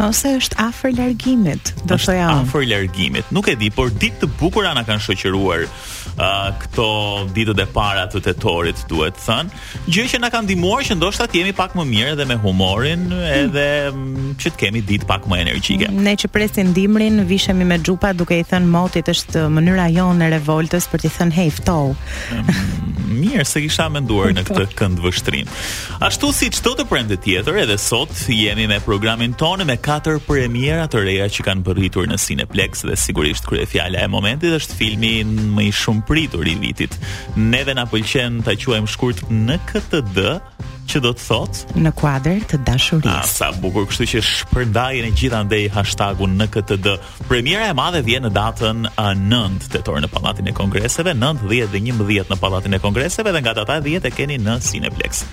Ose është afër largimit, do të thoja. Afër largimit. Nuk e di, por ditë të bukura na kanë shoqëruar uh, këto ditët e para të tetorit, duhet thënë. Gjë që na ka ndihmuar që ndoshta të jemi pak më mirë edhe me humorin, edhe mm, që të kemi ditë pak më energjike. Ne që presim dimrin, vishemi me xhupa duke i thënë motit është mënyra jonë e revoltës për t'i thënë hey, ftohu. Mm, mirë, s'e kisha menduar në këtë këndvështrim. Ashtu si çdo të premte tjetër, edhe sot jemi me programin tonë me katër premiera të reja që kanë mbërritur në Cineplex dhe sigurisht kryefjala e momentit është filmi më i shumëpritur i vitit. Neve na pëlqen ta quajmë shkurt NKTD, që do të thotë në kuadër të dashurisë. Ah, sa bukur, kështu që shpërndajeni gjithandej hashtagun NKTD Premiera e madhe vjen në datën 9 tetor në Pallatin e Kongreseve, 9, 10 dhe 11 në Pallatin e Kongreseve dhe nga data 10 e keni në Cineplex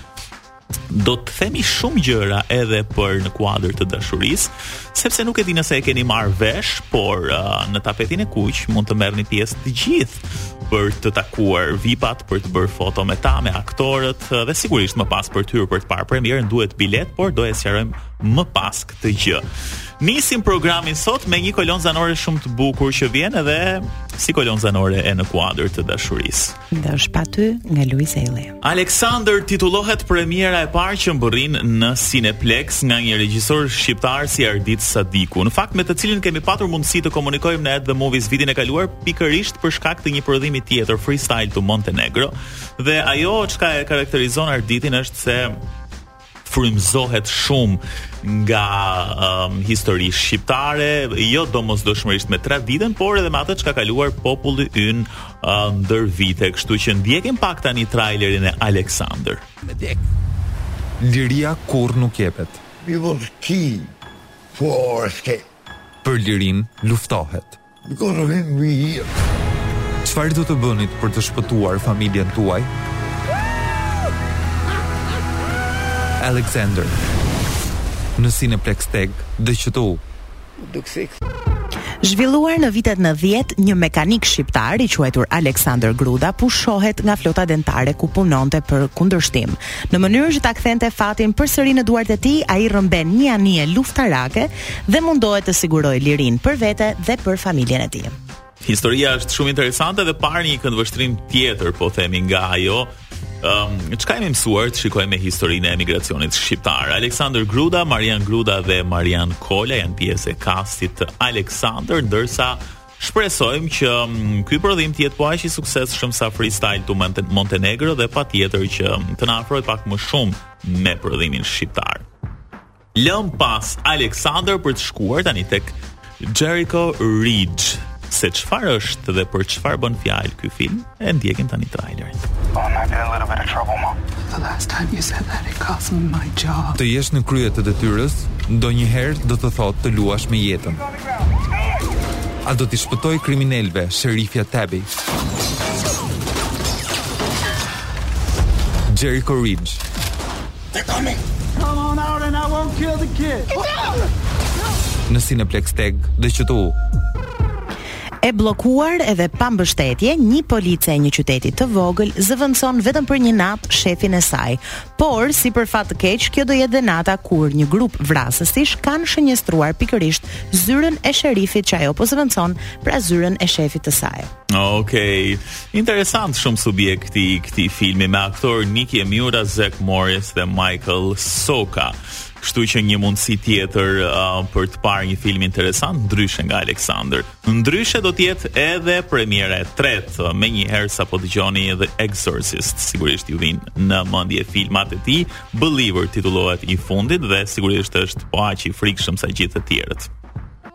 do të themi shumë gjëra edhe për në kuadër të dashurisë, sepse nuk e di nëse e keni marrë vesh, por uh, në tapetin e kuq mund të merrni pjesë të gjithë për të takuar VIP-at, për të bërë foto me ta, me aktorët uh, dhe sigurisht më pas për të hyrë për të parë premierën duhet biletë, por do e sqarojmë më pas. këtë gjë. Nisim programin sot me një kolonë zanore shumë të bukur që vjen edhe si kolonë zanore e në kuadër të dashurisë. Ndash pa ty nga Luiz Ejlli. Alexander titullohet premiera e parë që mbërrin në Cineplex nga një regjisor shqiptar si Ardit Sadiku. Në fakt me të cilin kemi patur mundësi të komunikojmë në At the Movies vitin e kaluar pikërisht për shkak të një prodhimi tjetër Freestyle to Montenegro dhe ajo çka e karakterizon Arditin është se frymëzohet shumë nga um, histori shqiptare, jo domosdoshmërisht me traditën, por edhe me atë çka ka kaluar populli ynë uh, ndër vite, kështu që ndjekim pak tani trailerin e Alexander. Liria kurrë nuk jepet. We will kill for escape. Për lirinë luftohet. Gorohin mbi hir. Çfarë do të bënit për të shpëtuar familjen tuaj? Alexander. Në Cineplex TEG dhe QTU. Duksik. Zhvilluar në vitet 90, një mekanik shqiptar i quajtur Aleksandër Gruda pushohet nga flota detare ku punonte për kundërshtim. Në mënyrë që ta kthente fatin përsëri në duart e tij, ai rrëmben një anije luftarake dhe mundohet të sigurojë lirinë për vete dhe për familjen e tij. Historia është shumë interesante dhe parë në një këndvështrim tjetër, po themi nga ajo, Um, çka jemi mësuar të shikojmë me historinë e emigracionit shqiptar. Aleksandër Gruda, Marian Gruda dhe Marian Kola janë pjesë e kastit të Aleksandër, ndërsa shpresojmë që mm, ky prodhim të jetë po aq i suksesshëm sa freestyle to Montenegro dhe patjetër që mm, të na afrojë pak më shumë me prodhimin shqiptar. Lëmë pas Alexander për të shkuar tani tek Jericho Ridge. Se çfarë është dhe për çfarë bën fjalë ky film, e ndjekim tani trailerin. Oh, I'm having a little bit of trouble, mom. The last time you said that it cost me my job. Të jesh në krye të detyrës, ndonjëherë do të thotë të luash me jetën. A do t'i shpëtojë kriminelëve, sherifja Tabby? Jericho Ridge, They're coming. Come on out and I won't kill the kid. Get down! Në Cineplexx TEG dhe QTU. E bllokuar edhe pa mbështetje, një police e një qyteti të vogël zëvendëson vetëm për një natë shefin e saj. Por, si për fat të keq, kjo do jetë dhe nata kur një grup vrasësish kanë shënjestruar pikërisht zyrën e sherifit që ajo po zëvendëson, pra zyrën e shefit të saj. Okej. Okay. Interesant shumë subjekti i këtij filmi me aktorë Nikki Amuka, Zack Morris dhe Michael Socha. Kështu që një mundësi tjetër uh, për të parë një film interesant ndryshe nga Alexander. Ndryshe do të jetë edhe premiera e tretë uh, menjëherë sapo dëgjoni The Exorcist. Sigurisht ju vijnë në mendje filmat e tij, Believer titullohet i fundit dhe sigurisht është po aq i frikshëm sa gjithë të tjerët.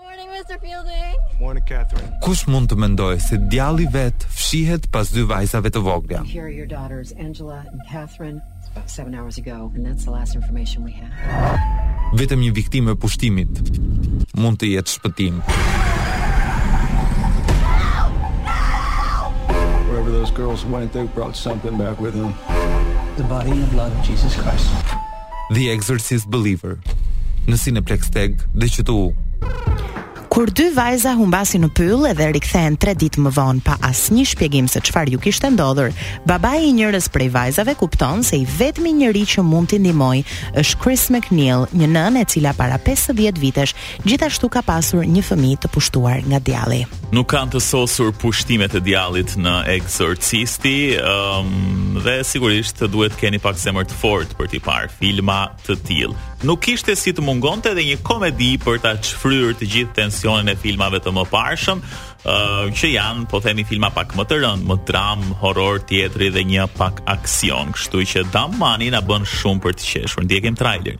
Morning Mr. Fielding. Morning Catherine. Kush mund të mendojë se djalli vetë fshihet pas dy vajzave të vogla? Here are your daughters Angela and Catherine about 7 hours ago and that's the last information we have. Vetëm një viktimë e pushtimit mund të jetë shpëtim. Wherever those girls went, they brought something back with them. The body and the blood of Jesus Christ. The Exorcist Believer në Cineplexx TEG dhe QTU Kur dy vajza humbasin në pyll edhe rikthehen 3 ditë më vonë pa asnjë shpjegim se çfarë ju kishte ndodhur, babai i njërës prej vajzave kupton se i vetmi njeri që mund t'i ndihmojë është Chris MacNeil, një nënë e cila para 50 vitesh Gjithashtu ka pasur një fëmijë të pushtuar nga djalli. Nuk kanë të sosur pushtimet e djallit në Ekzorcisti, ëm um, dhe sigurisht duhet të keni pak zemër të fortë për t'i parë filma të tillë. Nuk kishte si të mungonte edhe një komedi për ta shfryrë të gjithë tensionin e filmave të mëparshëm, uh, që janë, po themi filma pak më të rëndë, një dramë, horror, tjetri dhe një pak aksion. Kështu që Dumb Money na bën shumë për të qeshur. Ndjekim trailerin.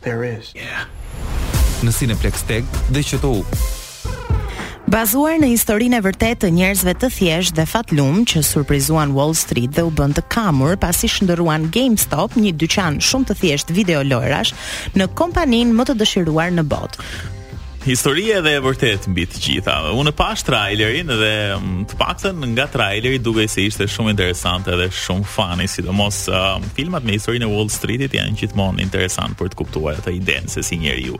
there is. Yeah. Në Cineplexx TEG dhe QTU. Bazuar në historinë e vërtetë të njerëzve të thjeshtë dhe fatlumë që surprizuan Wall Street dhe u bënë të kamur pasi shndërruan GameStop, një dyqan shumë të thjeshtë videolojërash, në kompaninë më të dëshiruar në botë. Histori edhe e vërtet mbi të gjitha. Unë e pash trailerin dhe mm, të paktën nga traileri dukej se ishte shumë interesante dhe shumë funny, sidomos uh, filmat me historinë e Wall Streetit janë gjithmonë interesant për të kuptuar atë idenë se si njeriu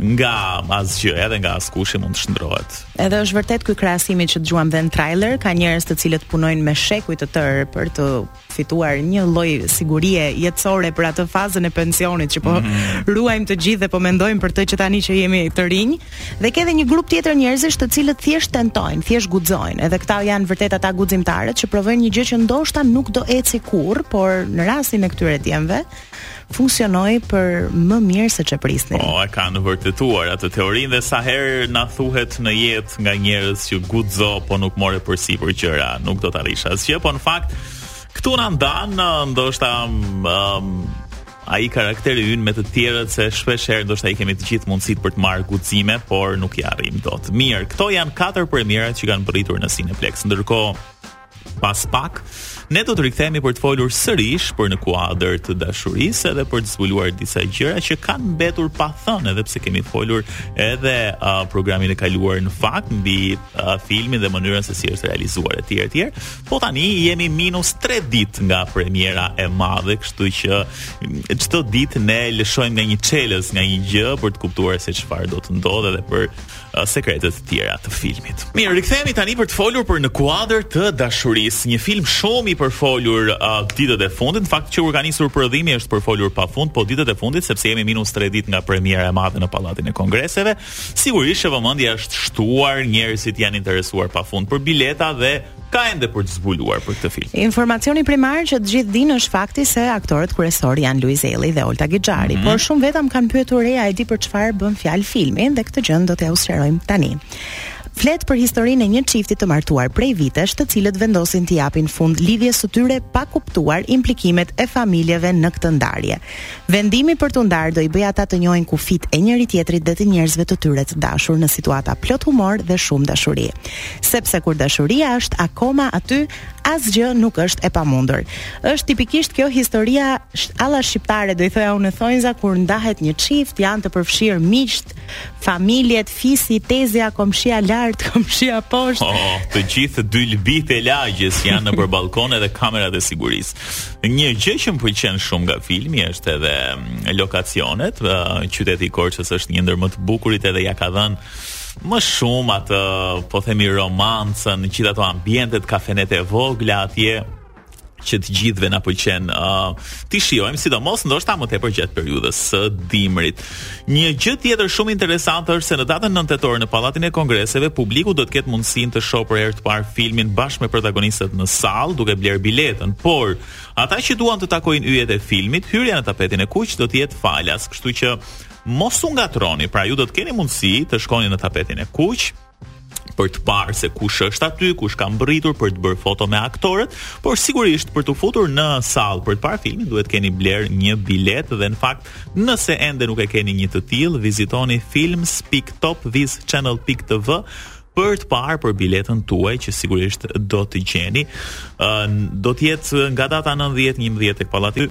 nga asgjëja, edhe nga askushi mund të shndrohet. Edhe është vërtet ky krahasimi që dëgjuam dhe në trailer, ka njerëz të cilët punojnë me shekuj të tërë për të fituar një lloj sigurie jetësore për atë fazën e pensionit që po mm -hmm. ruajmë të gjithë dhe po mendojmë për të që tani që jemi të rinj dhe ke edhe një grup tjetër njerëzish të cilët thjesht tentojnë, thjesht guxojnë. Edhe këta janë vërtet ata guximtarët që provojnë një gjë që ndoshta nuk do eci kurrë, por në rastin e këtyre djemve funksionoi por më mirë se ç'e prisnin. Po, e kanë vërtetuar atë teorinë dhe sa herë na thuhet në jetë nga njerëz që guxo po nuk more përsipër gjëra, nuk do të arrish asgjë, po në fakt këtu na ndan ndoshta um, ai karakteri ynë me të tjerët se shpesh herë ndoshta i kemi të gjithë mundësitë për të marrë guxime, por nuk ia arrijmë dot. Mirë, këto janë katër premierat që kanë mbërritur në Cineplex. Ndërkohë Pas pak, ne do të rikthehemi për të folur sërish për në kuadër të dashurisë edhe për të zbuluar disa gjëra që kanë mbetur pa thënë edhe pse kemi folur edhe uh, programin e kaluar në fakt mbi uh, filmin dhe mënyrën se si është realizuar etj etj. Po tani jemi minus 3 ditë nga premiera e madhe, kështu që çdo ditë ne lëshojmë nga një çelës, nga një gjë për të kuptuar se çfarë do të ndodhë edhe për sekrete të tjera të filmit. Mirë, rikthehemi tani për të folur për në kuadër të dashurisë, një film shumë i përfolur uh, ditët e fundit, në fakt që kur ka nisur prodhimi është përfolur pafund, po ditët e fundit sepse jemi minus 3 ditë nga premiera e madhe në Pallatin e Kongreseve, sigurisht që vëmendja është shtuar, njerëzit janë interesuar pafund për bileta dhe ka ende për të zbuluar për këtë film. Informacioni primar që të gjithë dinë është fakti se aktorët kryesorë janë Luiz Ejlli dhe Olta Gixhari, mm -hmm. por shumë vetë më kanë pyetur Rea e di për çfarë bën fjalë filmi dhe këtë gjë do t'ju sqarojmë tani flet për historinë e një çifti të martuar prej vitesh, të cilët vendosin t'i japin fund lidhjes së tyre pa kuptuar implikimet e familjeve në këtë ndarje. Vendimi për t'u ndarë do i bëjë ata të njohin kufijtë e njëri-tjetrit dhe të njerëzve të tyre të dashur në situata plot humor dhe shumë dashuri. Sepse kur dashuria është akoma aty, asgjë nuk është e pamundur. Është tipikisht kjo historia alla shqiptare, do i thoja në thonjëza kur ndahet një çift, janë të përfshirë miqt, familjet, fisi, tezja, komshia lart, komshia poshtë. Oh, të gjithë dylbitë e lagjes janë nëpër ballkone dhe kamerat e sigurisë. Një gjë që më pëlqen shumë nga filmi është edhe mm, lokacionet. Qyteti i Korçës është një ndër më të bukurit edhe ja ka dhënë më shumë atë, po themi romancën, gjithë ato ambientet, kafenet e vogla atje që të gjithëve na pëlqen uh, t'i shijojmë sidomos ndoshta më tepër gjatë periudhës së dimrit. Një gjë tjetër shumë interesante është se në datën 9 tetor në Pallatin e Kongreseve publiku do të ketë mundësinë të shohë për herë të parë filmin bashkë me protagonistët në sallë duke blerë biletën. Por, ata që duan të takojnë yjet e filmit, hyrja në tapetin e kuq do të jetë falas, kështu që mos u ngatërroni. Pra ju do të keni mundësi të shkoni në tapetin e kuq, për të parë se kush është aty, kush ka mbërritur për të bërë foto me aktorët, por sigurisht për t'u futur në sallë për të parë filmin duhet të keni blerë një biletë dhe në fakt nëse ende nuk e keni një të tillë, vizitoni films.top-channel.tv për të parë për biletën tuaj që sigurisht do ta gjeni. Do të jetë nga data 9-11 tek Pallati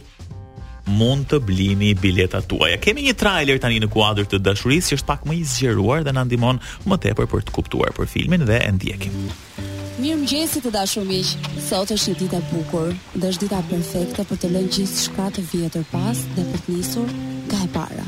mund të blini biletat tuaja. Kemi një trailer tani në kuadër të dashurisë që është pak më i zgjeruar dhe na ndihmon më tepër për të kuptuar për filmin dhe e ndjekim. Mirëmëngjesi të dashur miq, sot është një ditë e bukur, dhe është dita perfekte për të lënë gjithçka të vjetër pas dhe për të nisur nga e para.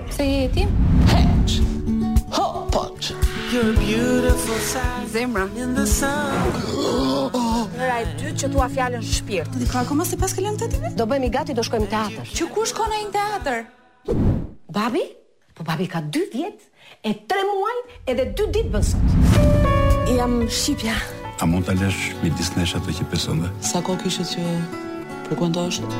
Pse je jetim? Heq. Ho, poç. You're beautiful side. Zemra. In the sun. Nëra e dytë që thua fjalën shpirt. Dhe ka akoma se pas kalon të ative? Do bëhemi gati, do shkojmë teatër. Që kur shkon ai në teatër? Babi? Po babi ka 2 vjet e 3 muaj edhe 2 ditë bën sot. Jam shqipja. A mund ta lësh me disnesh ato që pëson dhe? Sa kohë kishit që frekuentoheshit?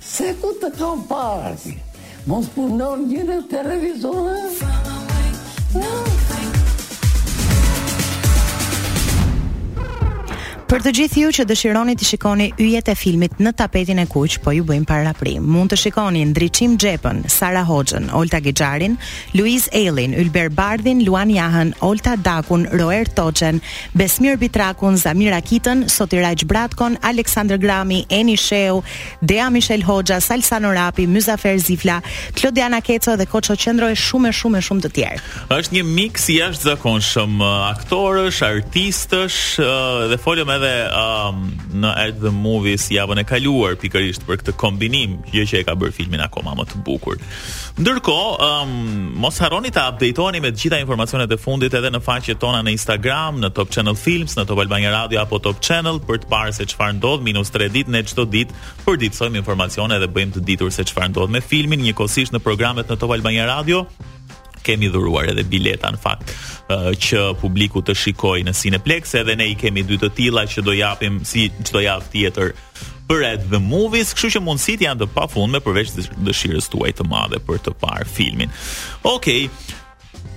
Se ku të kam parë Mos punon në televizor Për të gjithë ju që dëshironi t'i shikoni yjet e filmit në tapetin e kuq, po ju bëjmë paraprirje. Mund të shikoni Ndriçim Xhepën, Sara Hoxhën, Olta Gixharin, Luiz Ejllin, Ylber Bardhin, Luan Jahën, Olta Dakun, Roer Toçen, Besmir Bitrakun, Zamira Kitën, Sotiraq Bratkon, Aleksandër Grami, Eni Shehu, Dea Mishel Hoxha, Salsano Rrapi, Myzafer Zifla, Klodiana Keco dhe Koço Qendro e shumë e shumë e shumë të tjerë. Është një miks i jashtëzakonshëm uh, aktorësh, artistësh uh, dhe folëm edhe um, në At the Movies javën e kaluar pikërisht për këtë kombinim, gjë që e ka bërë filmin akoma më të bukur. Ndërkohë, um, mos harroni të updatoheni me të gjitha informacionet e fundit edhe në faqet tona në Instagram, në Top Channel Films, në Top Albania Radio apo Top Channel për të parë se çfarë ndodh minus 3 ditë ne çdo ditë përditësojmë informacione dhe bëjmë të ditur se çfarë ndodh me filmin njëkohësisht në programet në Top Albania Radio. kemi dhuruar edhe bileta në fakt që publiku të shikojë në Cineplex, edhe ne i kemi dy të tilla që do japim si çdo javë tjetër për At the Movies, kështu që mundësitë janë të pafundme përveç dëshirës tuaj të madhe për të parë filmin. Okej. Okay.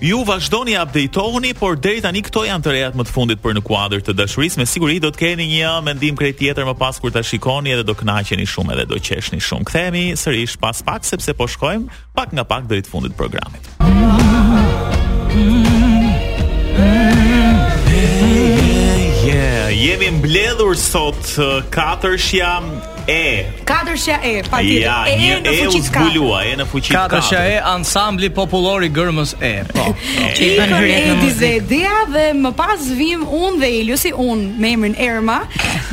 Ju vazhdoni update-ohuni, por deri tani këto janë të rejat më të fundit për Në kuadër të dashurisë. Me siguri do të keni një mendim krejt tjetër më pas kur ta shikoni edhe do kënaqeni shumë edhe do qeshni shumë. Kthehemi sërish pas pak sepse po shkojmë Pak nga pak drejt fundit të programit. Jemi mbledhur sot uh, katërshja E. Katërshja E, patjetër. Ja, e, një e u zbulua, e në fuqi katër. Katërshja E, ansambli popullor i gërmës E. Po. Që i bën hyrje Edi, Edea dhe më pas vim un dhe Eliosi un me emrin Erma.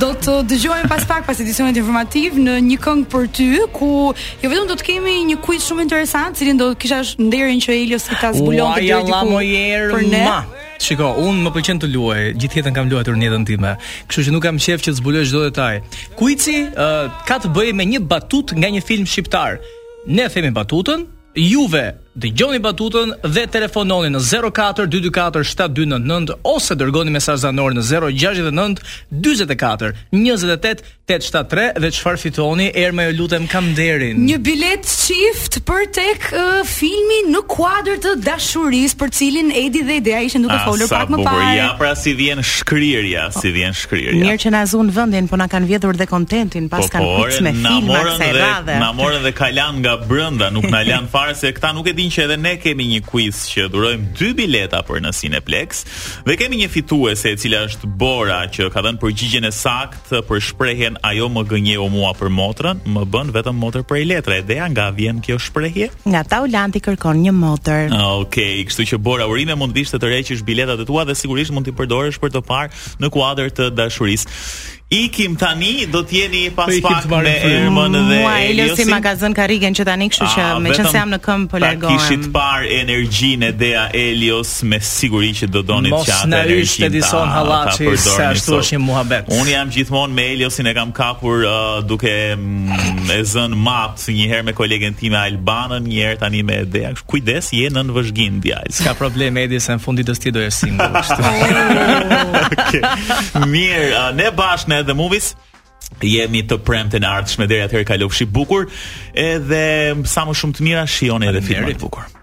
Do të dëgjojmë pas pak pas edicionit informativ në një këngë për ty ku Jo vetëm do të kemi një quiz shumë interesant, cilin do të kisha nderin që Eliosi ta zbulonte deri diku. Uaj, moj Erma, për ne. Ma. Shiko, unë më pëlqen të luaj, gjithë jetën kam luajtur në jetën time. Kështu që nuk kam qejf që të zbuloj çdo detaj. Kuici uh, ka të bëjë me një batutë nga një film shqiptar. Ne themi batutën, juve dëgjoni batutën dhe telefononi në 04 224 7299 ose dërgoni mesazh zanor në 069 44 28 873 dhe çfarë fitoni? Erma ju lutem kam nderin. Një biletë çift për tek uh, filmi Në kuadër të dashurisë për cilin Edi dhe Edea ishin duke ah, folur pak më parë. Ja pra si vjen shkrirja, si po, vjen shkrirja. Mirë që na zunë vendin, po na kanë vjedhur dhe kontentin, pas po, kanë po, kuiz me filma kësaj radhe. Na morën dhe kalanë nga brenda, nuk na lanë fare se këta nuk e dinë që edhe ne kemi një quiz që dhurojmë dy bileta për në Cineplex dhe kemi një fituese e cila është Bora që ka dhënë përgjigjen e saktë thë për shprehjen ajo më gënjeu mua për motrën, më bëri vetëm motër prej letre. Edea, nga vjen kjo shprehje? Nga Taulanti kërkon një motër. Okej, ah, okay, kështu që Bora urime mund të vish të tërheqësh biletat e tua dhe sigurisht mund t'i përdorësh për të parë Në kuadër të dashurisë. Ikim tani, do të jeni pas po pak me Ermën dhe mua, Eliosin. Eliosi ma ka zënë karigen që tani, kështu që ah, meqënëse jam në këmbë po largohem. Ta kishit parë energjinë Edea Elios, me siguri që do doni të qatë mos na ishte DJ Son Halaçi se ashtu është një muhabet unë jam gjithmonë me Eliosin e kam kapur uh, duke mm, e zënë mat një herë me kolegen time Albanën një herë tani me Edea kujdes je nën vëzhgim djalë s'ka problem Edi se në fund ti do jesh single mirë uh, ne bashkë në At the Movies jemi të premten e ardhshme deri atëherë kalofshi bukur edhe sa më shumë të mira shihoni edhe filma të bukur